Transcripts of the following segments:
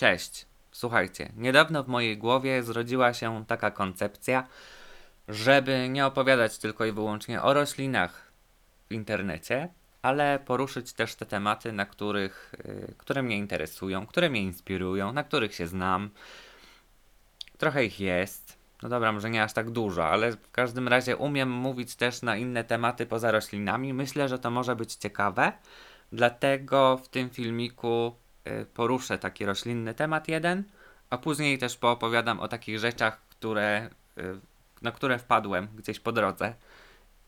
Cześć. Słuchajcie, niedawno w mojej głowie zrodziła się taka koncepcja, żeby nie opowiadać tylko i wyłącznie o roślinach w internecie, ale poruszyć też te tematy, na których, y, które mnie interesują, które mnie inspirują, na których się znam. Trochę ich jest. No dobra, może nie aż tak dużo, ale w każdym razie umiem mówić też na inne tematy poza roślinami. Myślę, że to może być ciekawe. Dlatego w tym filmiku poruszę taki roślinny temat jeden, a później też poopowiadam o takich rzeczach, które, y, na które wpadłem gdzieś po drodze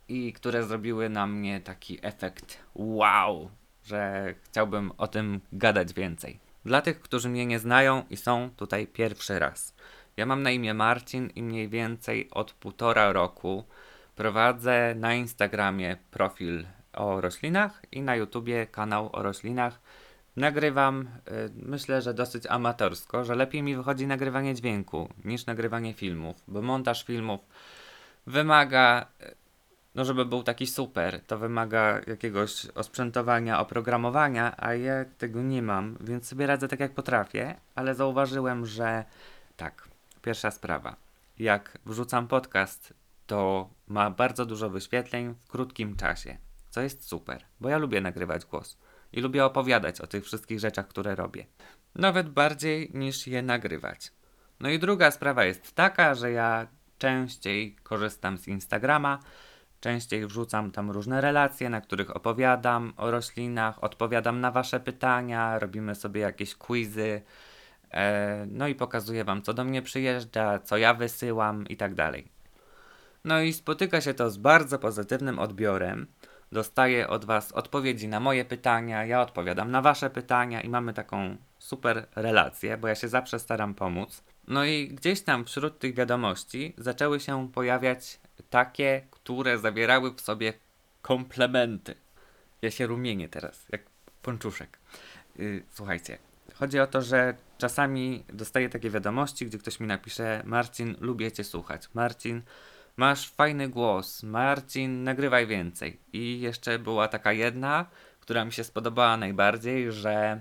i które zrobiły na mnie taki efekt wow, że chciałbym o tym gadać więcej. Dla tych, którzy mnie nie znają i są tutaj pierwszy raz. Ja mam na imię Marcin i mniej więcej od półtora roku prowadzę na Instagramie profil o roślinach i na YouTubie kanał o roślinach. Nagrywam, y, myślę, że dosyć amatorsko, że lepiej mi wychodzi nagrywanie dźwięku niż nagrywanie filmów, bo montaż filmów wymaga, y, no żeby był taki super, to wymaga jakiegoś osprzętowania, oprogramowania, a ja tego nie mam, więc sobie radzę tak jak potrafię, ale zauważyłem, że tak, pierwsza sprawa. Jak wrzucam podcast, to ma bardzo dużo wyświetleń w krótkim czasie, co jest super, bo ja lubię nagrywać głos i lubię opowiadać o tych wszystkich rzeczach, które robię. Nawet bardziej niż je nagrywać. No i druga sprawa jest taka, że ja częściej korzystam z Instagrama, częściej wrzucam tam różne relacje, na których opowiadam o roślinach, odpowiadam na Wasze pytania, robimy sobie jakieś quizy, e, no i pokazuję Wam, co do mnie przyjeżdża, co ja wysyłam i tak dalej. No i spotyka się to z bardzo pozytywnym odbiorem. Dostaję od Was odpowiedzi na moje pytania, ja odpowiadam na Wasze pytania i mamy taką super relację, bo ja się zawsze staram pomóc. No i gdzieś tam wśród tych wiadomości zaczęły się pojawiać takie, które zawierały w sobie komplementy. Ja się rumienię teraz, jak ponczuszek. Yy, słuchajcie, chodzi o to, że czasami dostaję takie wiadomości, gdzie ktoś mi napisze: Marcin, lubię Cię słuchać. Marcin, masz fajny głos. Marcin, nagrywaj więcej. I jeszcze była taka jedna, która mi się spodobała najbardziej, że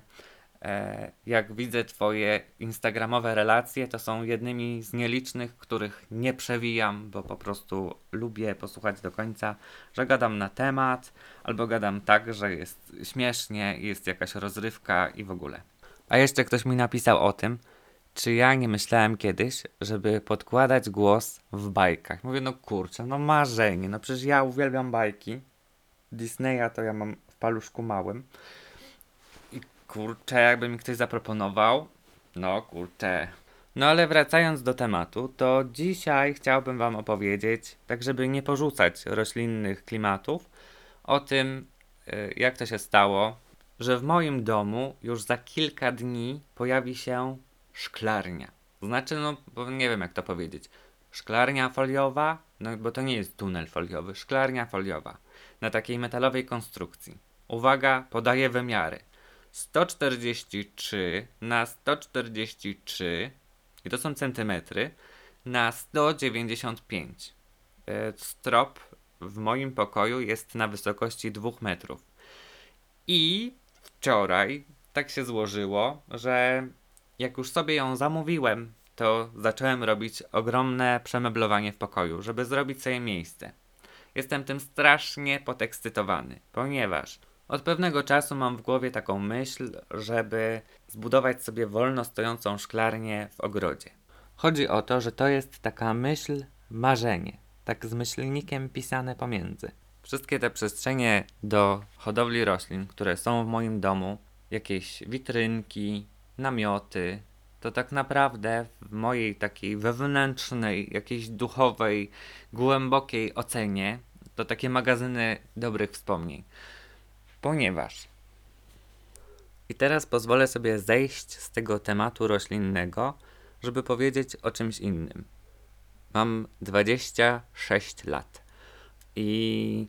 e, jak widzę Twoje instagramowe relacje, to są jednymi z nielicznych, których nie przewijam, bo po prostu lubię posłuchać do końca, że gadam na temat, albo gadam tak, że jest śmiesznie, jest jakaś rozrywka i w ogóle. A jeszcze ktoś mi napisał o tym, czy ja nie myślałem kiedyś, żeby podkładać głos w bajkach. Mówię, no kurczę, no marzenie, no przecież ja uwielbiam bajki. Disneya to ja mam w paluszku małym. I kurczę, jakby mi ktoś zaproponował, no kurczę. No ale wracając do tematu, to dzisiaj chciałbym Wam opowiedzieć, tak żeby nie porzucać roślinnych klimatów, o tym, y, jak to się stało, że w moim domu już za kilka dni pojawi się szklarnia. Znaczy, no, nie wiem jak to powiedzieć. Szklarnia foliowa, no bo to nie jest tunel foliowy, szklarnia foliowa na takiej metalowej konstrukcji. Uwaga, podaję wymiary. 143 na 143 i to są centymetry na 195. E, Strop w moim pokoju jest na wysokości 2 metrów. I wczoraj tak się złożyło, że jak już sobie ją zamówiłem, to zacząłem robić ogromne przemeblowanie w pokoju, żeby zrobić sobie miejsce. Jestem tym strasznie podekscytowany, ponieważ od pewnego czasu mam w głowie taką myśl, żeby zbudować sobie wolno stojącą szklarnię w ogrodzie. Chodzi o to, że to jest taka myśl, marzenie, tak z myślnikiem pisane pomiędzy. Wszystkie te przestrzenie do hodowli roślin, które są w moim domu, jakieś witrynki, namioty, to tak naprawdę w mojej takiej wewnętrznej, jakiejś duchowej, głębokiej ocenie, to takie magazyny dobrych wspomnień. Ponieważ. I teraz pozwolę sobie zejść z tego tematu roślinnego, żeby powiedzieć o czymś innym. Mam 26 lat i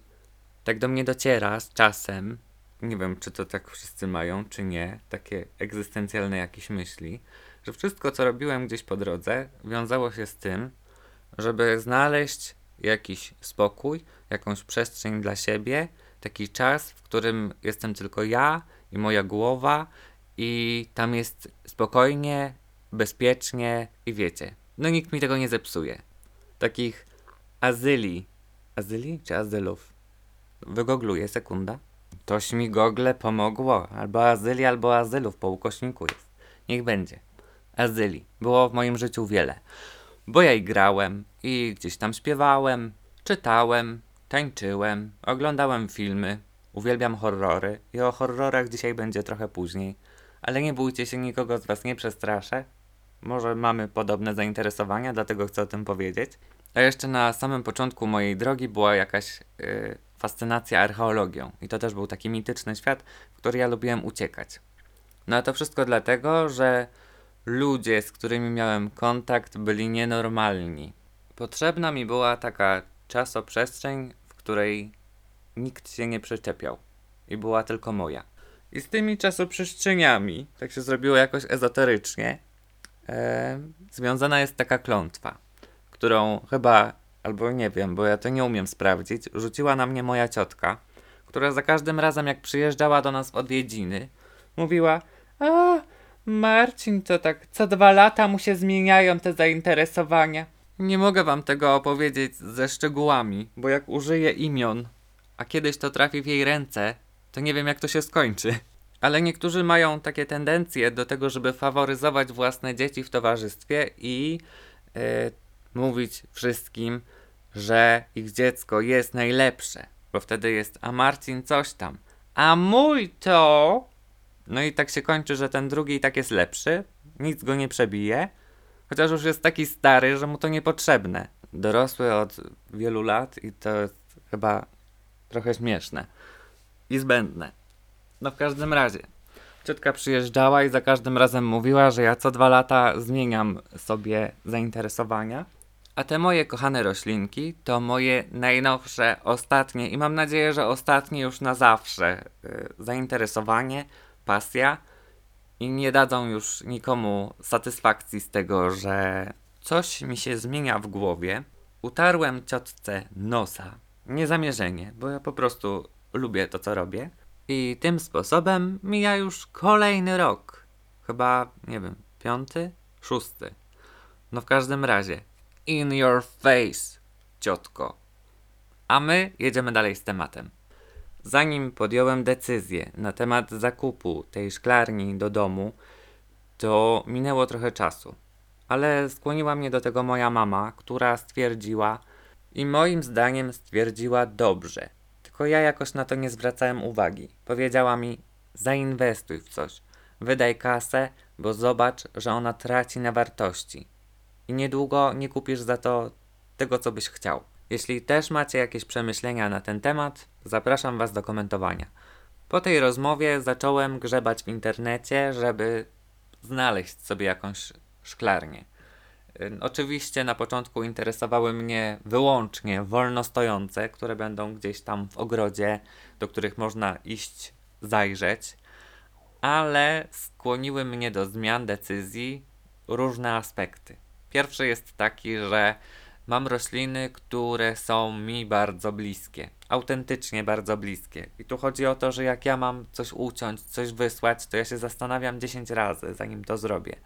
tak do mnie dociera z czasem, nie wiem czy to tak wszyscy mają, czy nie, takie egzystencjalne jakieś myśli, że wszystko co robiłem gdzieś po drodze wiązało się z tym, żeby znaleźć jakiś spokój, jakąś przestrzeń dla siebie, taki czas, w którym jestem tylko ja i moja głowa i tam jest spokojnie, bezpiecznie i wiecie, no nikt mi tego nie zepsuje. Takich azyli, azyli czy azylów? Wygogluję, sekunda. Toś mi gogle pomogło, albo azyli, albo azylów, po ukośniku jest. Niech będzie. Azyli. Było w moim życiu wiele. Bo ja i grałem, i gdzieś tam śpiewałem, czytałem, tańczyłem, oglądałem filmy, uwielbiam horrory i o horrorach dzisiaj będzie trochę później. Ale nie bójcie się, nikogo z was nie przestraszę. Może mamy podobne zainteresowania, dlatego chcę o tym powiedzieć. A jeszcze na samym początku mojej drogi była jakaś yy, fascynacja archeologią. I to też był taki mityczny świat, w który ja lubiłem uciekać. No a to wszystko dlatego, że ludzie, z którymi miałem kontakt, byli nienormalni. Potrzebna mi była taka czasoprzestrzeń, w której nikt się nie przyczepiał. I była tylko moja. I z tymi czasoprzestrzeniami, tak się zrobiło jakoś ezoterycznie, e, związana jest taka klątwa, którą chyba, albo nie wiem, bo ja to nie umiem sprawdzić, rzuciła na mnie moja ciotka, która za każdym razem, jak przyjeżdżała do nas w odwiedziny, mówiła: A, Marcin, to tak co dwa lata mu się zmieniają te zainteresowania. Nie mogę wam tego opowiedzieć ze szczegółami, bo jak użyję imion, a kiedyś to trafi w jej ręce, to nie wiem jak to się skończy. Ale niektórzy mają takie tendencje do tego, żeby faworyzować własne dzieci w towarzystwie i yy, mówić wszystkim, że ich dziecko jest najlepsze, bo wtedy jest, a Marcin coś tam, a mój to. No i tak się kończy, że ten drugi i tak jest lepszy, nic go nie przebije, chociaż już jest taki stary, że mu to niepotrzebne. Dorosły od wielu lat i to jest chyba trochę śmieszne i zbędne. No w każdym razie. Ciotka przyjeżdżała i za każdym razem mówiła, że ja co dwa lata zmieniam sobie zainteresowania. A te moje kochane roślinki to moje najnowsze, ostatnie i mam nadzieję, że ostatnie już na zawsze yy, zainteresowanie, pasja i nie dadzą już nikomu satysfakcji z tego, że coś mi się zmienia w głowie. Utarłem ciotce nosa, niezamierzenie, bo ja po prostu lubię to, co robię. I tym sposobem mija już kolejny rok. Chyba, nie wiem, piąty? Szósty. No w każdym razie. In your face, ciotko. A my jedziemy dalej z tematem. Zanim podjąłem decyzję na temat zakupu tej szklarni do domu, to minęło trochę czasu. Ale skłoniła mnie do tego moja mama, która stwierdziła, i moim zdaniem stwierdziła dobrze, tylko ja jakoś na to nie zwracałem uwagi. Powiedziała mi: zainwestuj w coś, wydaj kasę, bo zobacz, że ona traci na wartości. I niedługo nie kupisz za to tego, co byś chciał. Jeśli też macie jakieś przemyślenia na ten temat, zapraszam Was do komentowania. Po tej rozmowie zacząłem grzebać w internecie, żeby znaleźć sobie jakąś szklarnię. Oczywiście na początku interesowały mnie wyłącznie wolno stojące, które będą gdzieś tam w ogrodzie, do których można iść, zajrzeć, ale skłoniły mnie do zmian decyzji różne aspekty. Pierwszy jest taki, że mam rośliny, które są mi bardzo bliskie, autentycznie bardzo bliskie. I tu chodzi o to, że jak ja mam coś uciąć, coś wysłać, to ja się zastanawiam 10 razy, zanim to zrobię.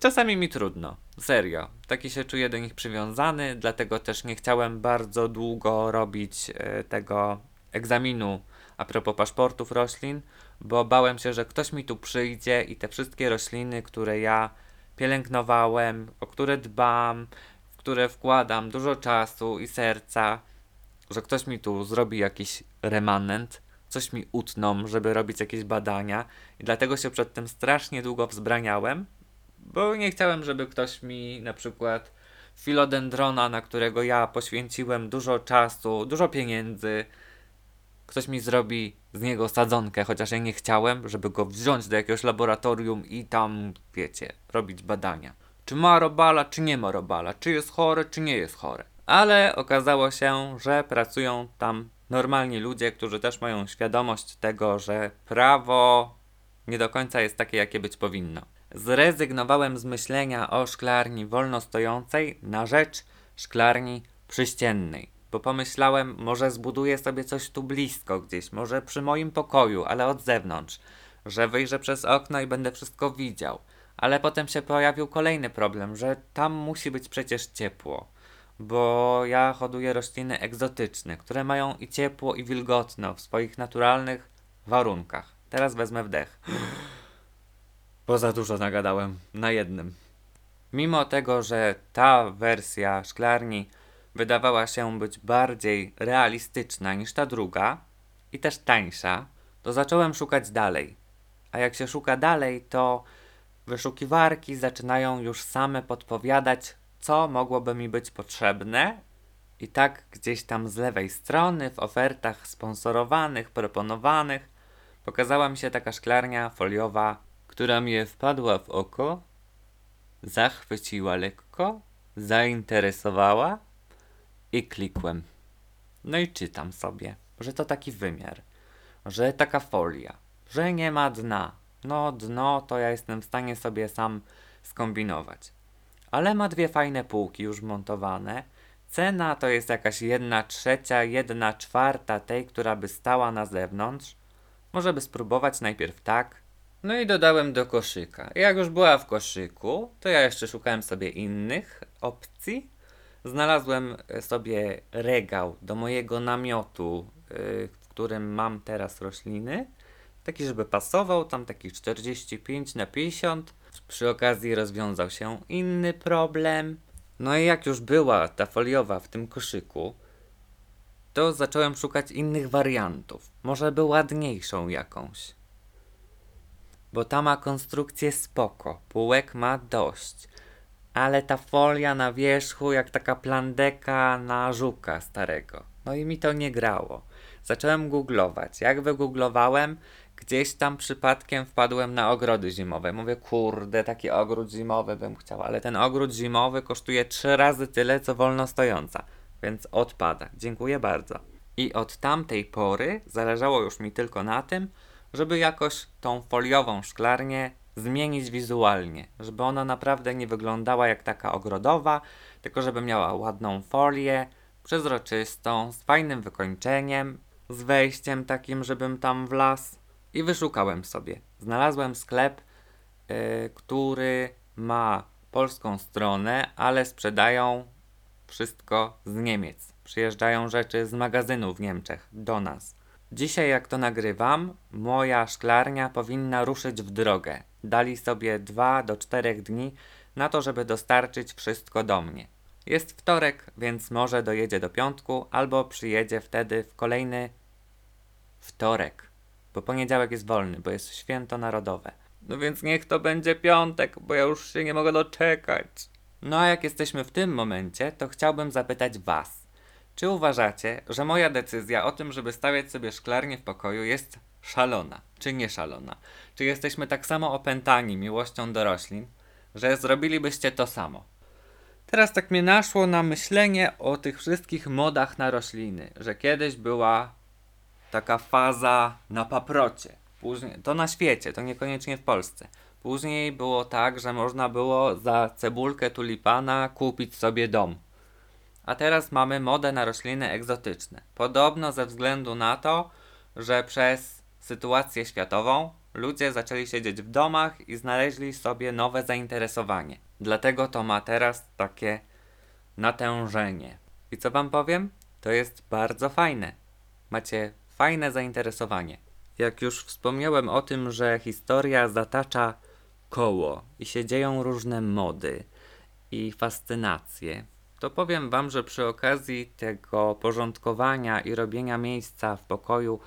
Czasami mi trudno, serio. Taki się czuję do nich przywiązany, dlatego też nie chciałem bardzo długo robić e, tego egzaminu a propos paszportów roślin, bo bałem się, że ktoś mi tu przyjdzie i te wszystkie rośliny, które ja pielęgnowałem, o które dbam, w które wkładam dużo czasu i serca, że ktoś mi tu zrobi jakiś remanent, coś mi utną, żeby robić jakieś badania. I dlatego się przed tym strasznie długo wzbraniałem bo nie chciałem, żeby ktoś mi na przykład filodendrona, na którego ja poświęciłem dużo czasu, dużo pieniędzy, ktoś mi zrobi z niego sadzonkę, chociaż ja nie chciałem, żeby go wziąć do jakiegoś laboratorium i tam, wiecie, robić badania. Czy ma robala, czy nie ma robala, czy jest chore, czy nie jest chore. Ale okazało się, że pracują tam normalni ludzie, którzy też mają świadomość tego, że prawo nie do końca jest takie, jakie być powinno zrezygnowałem z myślenia o szklarni wolno stojącej na rzecz szklarni przyściennej. Bo pomyślałem, może zbuduję sobie coś tu blisko gdzieś, może przy moim pokoju, ale od zewnątrz. że wyjrzę przez okno i będę wszystko widział. Ale potem się pojawił kolejny problem, że tam musi być przecież ciepło. Bo ja hoduję rośliny egzotyczne, które mają i ciepło, i wilgotno w swoich naturalnych warunkach. Teraz wezmę wdech. Bo za dużo nagadałem na jednym. Mimo tego, że ta wersja szklarni wydawała się być bardziej realistyczna niż ta druga i też tańsza, to zacząłem szukać dalej. A jak się szuka dalej, to wyszukiwarki zaczynają już same podpowiadać, co mogłoby mi być potrzebne. I tak gdzieś tam z lewej strony, w ofertach sponsorowanych, proponowanych, pokazała mi się taka szklarnia foliowa, która mnie wpadła w oko, zachwyciła lekko, zainteresowała i klikłem. No i czytam sobie, że to taki wymiar, że taka folia, że nie ma dna. No dno to ja jestem w stanie sobie sam skombinować. Ale ma dwie fajne półki już montowane. Cena to jest jakaś jedna trzecia, jedna czwarta tej, która by stała na zewnątrz. Może by spróbować najpierw tak. No i dodałem do koszyka. Jak już była w koszyku, to ja jeszcze szukałem sobie innych opcji. Znalazłem e, sobie regał do mojego namiotu, yy, w którym mam teraz rośliny. Taki, żeby pasował, tam taki 45 na 50. Przy okazji rozwiązał się inny problem. No i jak już była ta foliowa w tym koszyku, to zacząłem szukać innych wariantów. Może by ładniejszą jakąś. Bo ta ma konstrukcję spoko, półek ma dość. Ale ta folia na wierzchu jak taka plandeka na żuka starego. No i mi to nie grało. Zacząłem googlować. Jak wygooglowałem, gdzieś tam przypadkiem wpadłem na ogrody zimowe. Mówię, kurde, taki ogród zimowy bym chciał, ale ten ogród zimowy kosztuje trzy razy tyle, co wolno stojąca. Więc odpada. Dziękuję bardzo. I od tamtej pory zależało już mi tylko na tym, żeby jakoś tą foliową szklarnię zmienić wizualnie, żeby ona naprawdę nie wyglądała jak taka ogrodowa, tylko żeby miała ładną folię, przezroczystą, z fajnym wykończeniem, z wejściem takim, żebym tam wlazł. I wyszukałem sobie. Znalazłem sklep, yy, który ma polską stronę, ale sprzedają wszystko z Niemiec. Przyjeżdżają rzeczy z magazynu w Niemczech do nas. Dzisiaj, jak to nagrywam, moja szklarnia powinna ruszyć w drogę. Dali sobie 2 do 4 dni na to, żeby dostarczyć wszystko do mnie. Jest wtorek, więc może dojedzie do piątku, albo przyjedzie wtedy w kolejny wtorek, bo poniedziałek jest wolny, bo jest święto narodowe. No więc niech to będzie piątek, bo ja już się nie mogę doczekać. No a jak jesteśmy w tym momencie, to chciałbym zapytać Was. Czy uważacie, że moja decyzja o tym, żeby stawiać sobie szklarnię w pokoju jest szalona, czy nie szalona? Czy jesteśmy tak samo opętani miłością do roślin, że zrobilibyście to samo? Teraz tak mnie naszło na myślenie o tych wszystkich modach na rośliny, że kiedyś była taka faza na paprocie. Później, to na świecie, to niekoniecznie w Polsce. Później było tak, że można było za cebulkę tulipana kupić sobie dom. A teraz mamy modę na rośliny egzotyczne. Podobno ze względu na to, że przez sytuację światową ludzie zaczęli siedzieć w domach i znaleźli sobie nowe zainteresowanie. Dlatego to ma teraz takie natężenie. I co wam powiem? To jest bardzo fajne. Macie fajne zainteresowanie. Jak już wspomniałem o tym, że historia zatacza koło i się dzieją różne mody i fascynacje, to powiem Wam, że przy okazji tego porządkowania i robienia miejsca w pokoju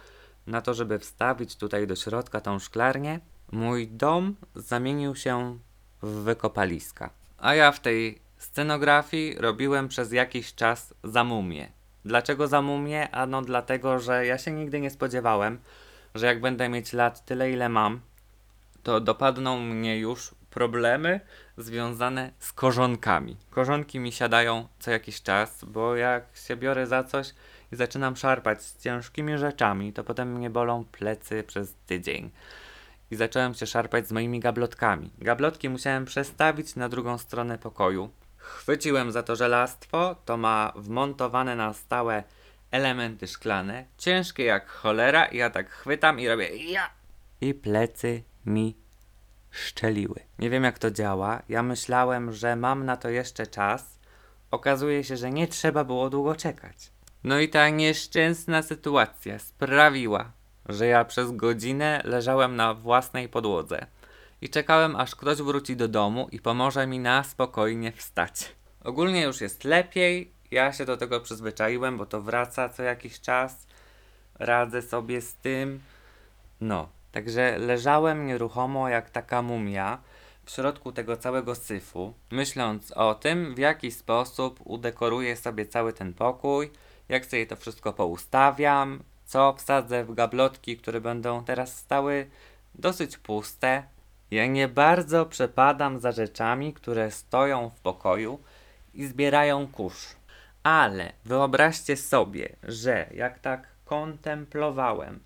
na to, żeby wstawić tutaj do środka tą szklarnię, mój dom zamienił się w wykopaliska. A ja w tej scenografii robiłem przez jakiś czas za mumię. Dlaczego za mumię? Ano dlatego, że ja się nigdy nie spodziewałem, że jak będę mieć lat tyle ile mam, to dopadną mnie już problemy związane z korzonkami. Korzonki mi siadają co jakiś czas, bo jak się biorę za coś i zaczynam szarpać z ciężkimi rzeczami, to potem mnie bolą plecy przez tydzień. I zacząłem się szarpać z moimi gablotkami. Gablotki musiałem przestawić na drugą stronę pokoju. Chwyciłem za to żelastwo, to ma wmontowane na stałe elementy szklane, ciężkie jak cholera i ja tak chwytam i robię ja i plecy mi szczeliły. Nie wiem jak to działa. Ja myślałem, że mam na to jeszcze czas. Okazuje się, że nie trzeba było długo czekać. No i ta nieszczęsna sytuacja sprawiła, że ja przez godzinę leżałem na własnej podłodze i czekałem aż ktoś wróci do domu i pomoże mi na spokojnie wstać. Ogólnie już jest lepiej, ja się do tego przyzwyczaiłem, bo to wraca co jakiś czas, radzę sobie z tym. No, także leżałem nieruchomo jak taka mumia w środku tego całego syfu, myśląc o tym, w jaki sposób udekoruję sobie cały ten pokój, jak sobie to wszystko poustawiam, co wsadzę w gablotki, które będą teraz stały dosyć puste. Ja nie bardzo przepadam za rzeczami, które stoją w pokoju i zbierają kurz. Ale wyobraźcie sobie, że jak tak kontemplowałem,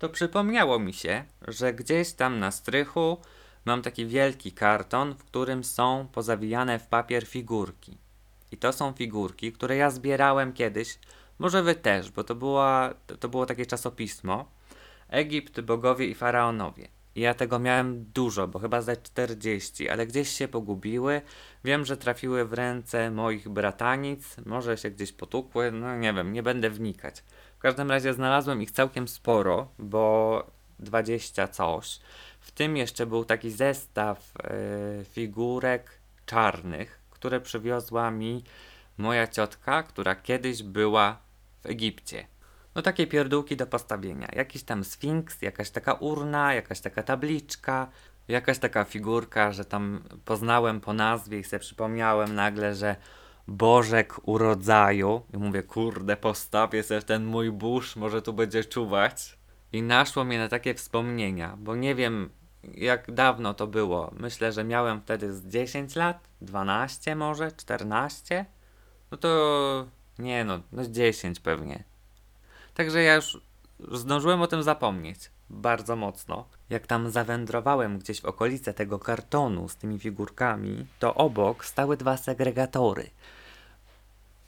to przypomniało mi się, że gdzieś tam na strychu mam taki wielki karton, w którym są pozawijane w papier figurki. I to są figurki, które ja zbierałem kiedyś, może wy też, bo to, była, to, było takie czasopismo. Egipt, bogowie i faraonowie. I ja tego miałem dużo, bo chyba ze 40, ale gdzieś się pogubiły. Wiem, że trafiły w ręce moich bratanic, może się gdzieś potukły, no nie wiem, nie będę wnikać. W każdym razie znalazłem ich całkiem sporo, bo 20 coś. W tym jeszcze był taki zestaw yy, figurek czarnych, które przywiozła mi moja ciotka, która kiedyś była w Egipcie. No takie pierdółki do postawienia. Jakiś tam sfinks, jakaś taka urna, jakaś taka tabliczka, jakaś taka figurka, że tam poznałem po nazwie i sobie przypomniałem nagle, że Bożek urodzaju. I mówię, kurde, postawię sobie ten mój burz, może tu będzie czuwać. I naszło mnie na takie wspomnienia, bo nie wiem jak dawno to było. Myślę, że miałem wtedy z 10 lat, 12 może, 14. No to nie no, no 10 pewnie. Także ja już zdążyłem o tym zapomnieć. Bardzo mocno. Jak tam zawędrowałem gdzieś w okolice tego kartonu z tymi figurkami, to obok stały dwa segregatory.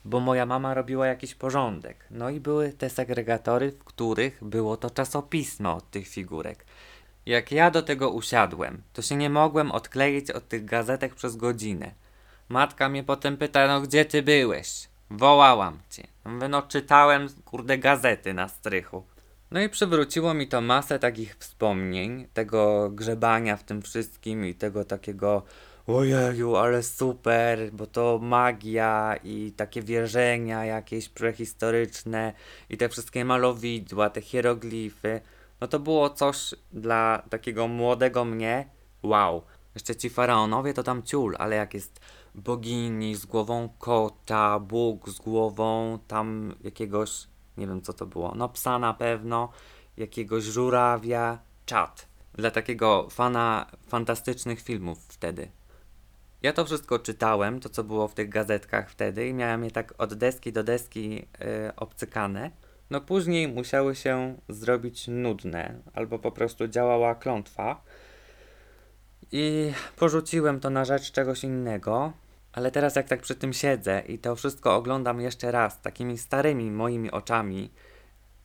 Bo moja mama robiła jakiś porządek. No i były te segregatory, w których było to czasopismo od tych figurek. Jak ja do tego usiadłem, to się nie mogłem odkleić od tych gazetek przez godzinę. Matka mnie potem pyta, no gdzie ty byłeś? Wołałam cię. Mówię, no czytałem, kurde, gazety na strychu. No i przywróciło mi to masę takich wspomnień, tego grzebania w tym wszystkim i tego takiego ojeju, ale super, bo to magia i takie wierzenia jakieś prehistoryczne i te wszystkie malowidła, te hieroglify. No to było coś dla takiego młodego mnie, wow. Jeszcze ci faraonowie to tam ciul, ale jak jest bogini z głową kota, Bóg z głową tam jakiegoś, nie wiem co to było, no psa na pewno, jakiegoś żurawia, czat. Dla takiego fana fantastycznych filmów wtedy. Ja to wszystko czytałem, to co było w tych gazetkach wtedy i miałem je tak od deski do deski yy, obcykane. No później musiały się zrobić nudne, albo po prostu działała klątwa. I porzuciłem to na rzecz czegoś innego. Ale teraz jak tak przy tym siedzę i to wszystko oglądam jeszcze raz takimi starymi moimi oczami,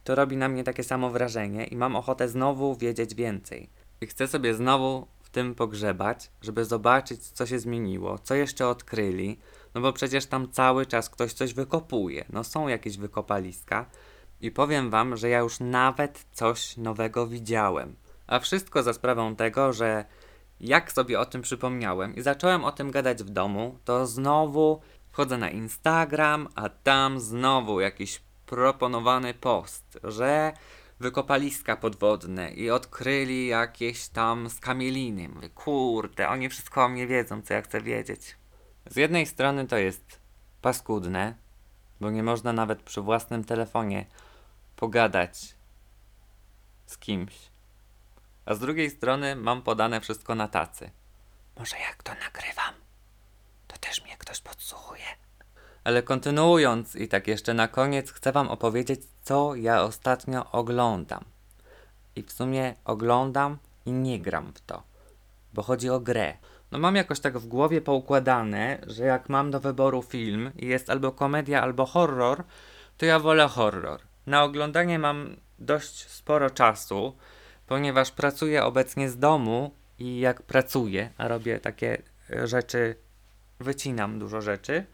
to robi na mnie takie samo wrażenie i mam ochotę znowu wiedzieć więcej. I chcę sobie znowu w tym pogrzebać, żeby zobaczyć, co się zmieniło, co jeszcze odkryli, no bo przecież tam cały czas ktoś coś wykopuje, no są jakieś wykopaliska i powiem wam, że ja już nawet coś nowego widziałem. A wszystko za sprawą tego, że jak sobie o tym przypomniałem i zacząłem o tym gadać w domu, to znowu wchodzę na Instagram, a tam znowu jakiś proponowany post, że wykopaliska podwodne i odkryli jakieś tam skamieliny. Mówię, kurde, oni wszystko o mnie wiedzą, co ja chcę wiedzieć. Z jednej strony to jest paskudne, bo nie można nawet przy własnym telefonie pogadać z kimś a z drugiej strony mam podane wszystko na tacy. Może jak to nagrywam, to też mnie ktoś podsłuchuje. Ale kontynuując i tak jeszcze na koniec chcę wam opowiedzieć, co ja ostatnio oglądam. I w sumie oglądam i nie gram w to, bo chodzi o grę. No mam jakoś tak w głowie poukładane, że jak mam do wyboru film i jest albo komedia, albo horror, to ja wolę horror. Na oglądanie mam dość sporo czasu, ponieważ pracuję obecnie z domu i jak pracuję, a robię takie rzeczy, wycinam dużo rzeczy,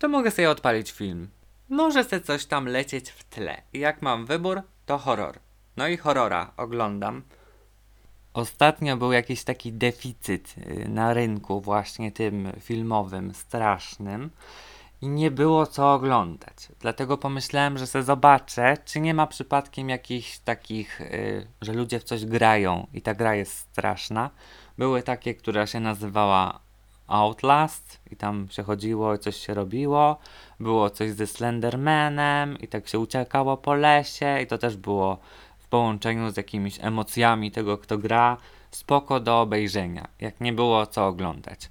to mogę sobie odpalić film. Może sobie coś tam lecieć w tle. Jak mam wybór, to horror. No i horrora oglądam. Ostatnio był jakiś taki deficyt y, na rynku, właśnie tym filmowym, strasznym, i nie było co oglądać. Dlatego pomyślałem, że sobie zobaczę, czy nie ma przypadkiem jakichś takich, y, że ludzie w coś grają i ta gra jest straszna. Były takie, która się nazywała Outlast i tam się chodziło i coś się robiło. Było coś ze Slendermanem i tak się uciekało po lesie i to też było w połączeniu z jakimiś emocjami tego, kto gra. Spoko do obejrzenia, jak nie było co oglądać.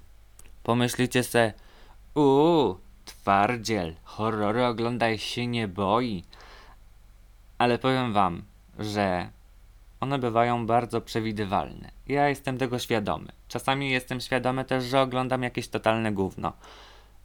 Pomyślicie se, uuu, twardziel, horrory oglądaj się nie boi. Ale powiem wam, że one bywają bardzo przewidywalne. Ja jestem tego świadomy. Czasami jestem świadomy też, że oglądam jakieś totalne gówno.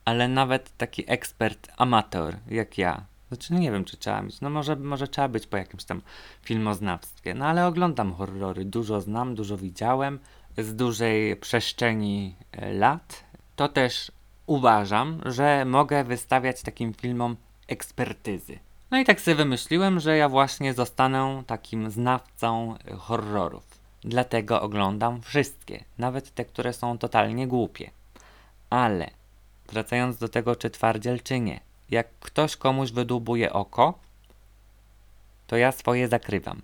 Ale nawet taki ekspert, amator jak ja, znaczy nie wiem, czy trzeba mieć, no może, może trzeba być po jakimś tam filmoznawstwie, no ale oglądam horrory, dużo znam, dużo widziałem, z dużej przestrzeni e, lat. To też uważam, że mogę wystawiać takim filmom ekspertyzy. No i tak sobie wymyśliłem, że ja właśnie zostanę takim znawcą horrorów. Dlatego oglądam wszystkie, nawet te, które są totalnie głupie. Ale wracając do tego, czy twardziel, czy nie, jak ktoś komuś wydłubuje oko, to ja swoje zakrywam.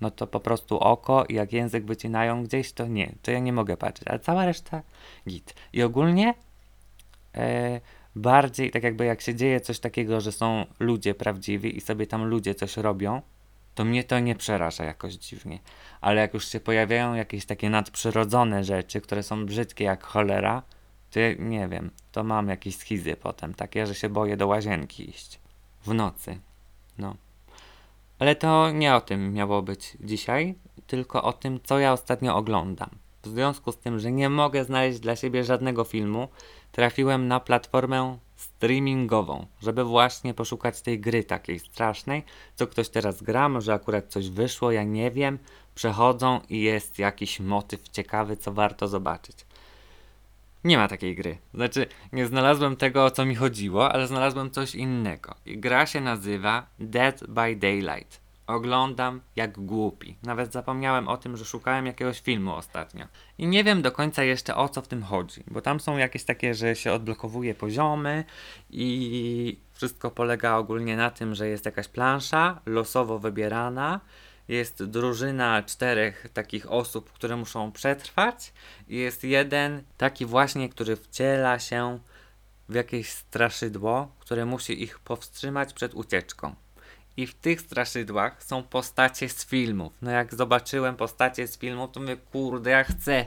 No to po prostu oko jak język wycinają gdzieś, to nie, to ja nie mogę patrzeć, ale cała reszta git. I ogólnie e, bardziej tak jakby jak się dzieje coś takiego, że są ludzie prawdziwi i sobie tam ludzie coś robią, to mnie to nie przeraża jakoś dziwnie. Ale jak już się pojawiają jakieś takie nadprzyrodzone rzeczy, które są brzydkie jak cholera, to ja nie wiem, to mam jakieś schizy potem, takie, że się boję do łazienki iść. W nocy. No. Ale to nie o tym miało być dzisiaj, tylko o tym, co ja ostatnio oglądam. W związku z tym, że nie mogę znaleźć dla siebie żadnego filmu, trafiłem na platformę streamingową, żeby właśnie poszukać tej gry takiej strasznej, co ktoś teraz gra, może akurat coś wyszło, ja nie wiem, przechodzą i jest jakiś motyw ciekawy, co warto zobaczyć. Nie ma takiej gry. Znaczy, nie znalazłem tego, o co mi chodziło, ale znalazłem coś innego. I gra się nazywa Dead by Daylight. Oglądam jak głupi. Nawet zapomniałem o tym, że szukałem jakiegoś filmu ostatnio. I nie wiem do końca jeszcze o co w tym chodzi, bo tam są jakieś takie, że się odblokowuje poziomy i wszystko polega ogólnie na tym, że jest jakaś plansza losowo wybierana. Jest drużyna czterech takich osób, które muszą przetrwać, i jest jeden taki właśnie, który wciela się w jakieś straszydło, które musi ich powstrzymać przed ucieczką. I w tych straszydłach są postacie z filmów. No jak zobaczyłem postacie z filmów, to mówię, kurde, ja chcę.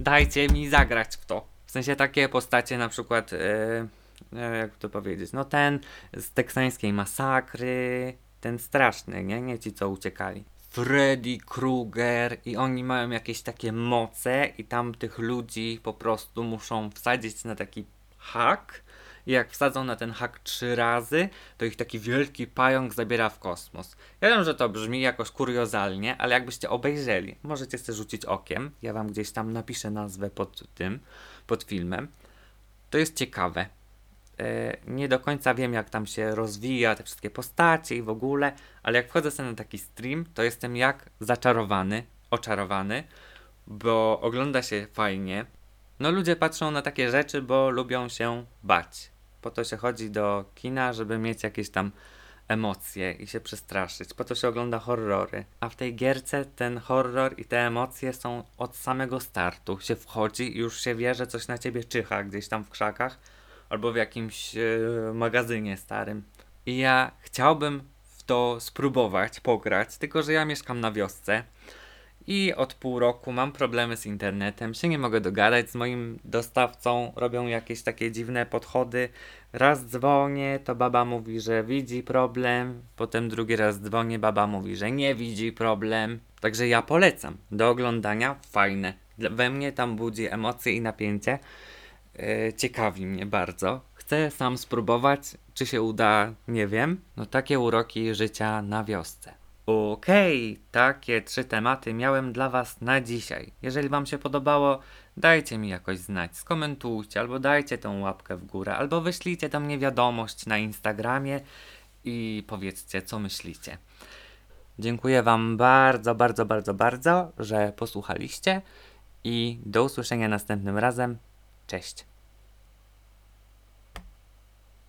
Dajcie mi zagrać w to. W sensie takie postacie na przykład, yy, jak to powiedzieć, no ten z teksańskiej masakry, ten straszny, nie? Nie ci, co uciekali. Freddy Krueger i oni mają jakieś takie moce i tam tych ludzi po prostu muszą wsadzić na taki hak i jak wsadzą na ten hak trzy razy, to ich taki wielki pająk zabiera w kosmos. Ja wiem, że to brzmi jakoś kuriozalnie, ale jakbyście obejrzeli, możecie sobie rzucić okiem, ja wam gdzieś tam napiszę nazwę pod tym, pod filmem. To jest ciekawe. E, nie do końca wiem, jak tam się rozwija te wszystkie postacie i w ogóle, ale jak wchodzę sobie na taki stream, to jestem jak zaczarowany, oczarowany, bo ogląda się fajnie. No ludzie patrzą na takie rzeczy, bo lubią się bać. Po to się chodzi do kina, żeby mieć jakieś tam emocje i się przestraszyć. Po to się ogląda horrory. A w tej gierce ten horror i te emocje są od samego startu. Się wchodzi i już się wie, że coś na ciebie czyha gdzieś tam w krzakach albo w jakimś yy, magazynie starym. I ja chciałbym w to spróbować, pograć, tylko że ja mieszkam na wiosce i od pół roku mam problemy z internetem, się nie mogę dogadać z moim dostawcą, robią jakieś takie dziwne podchody. Raz dzwonię, to baba mówi, że widzi problem, potem drugi raz dzwonię, baba mówi, że nie widzi problem. Także ja polecam do oglądania, fajne. We mnie tam budzi emocje i napięcie. Yy, ciekawi mnie bardzo. Chcę sam spróbować, czy się uda, nie wiem. No takie uroki życia na wiosce. Okej, takie trzy tematy miałem dla Was na dzisiaj. Jeżeli Wam się podobało, dajcie mi jakoś znać, skomentujcie, albo dajcie tą łapkę w górę, albo wyślijcie do mnie wiadomość na Instagramie i powiedzcie, co myślicie. Dziękuję Wam bardzo, bardzo, bardzo, bardzo, że posłuchaliście i do usłyszenia następnym razem. Cześć.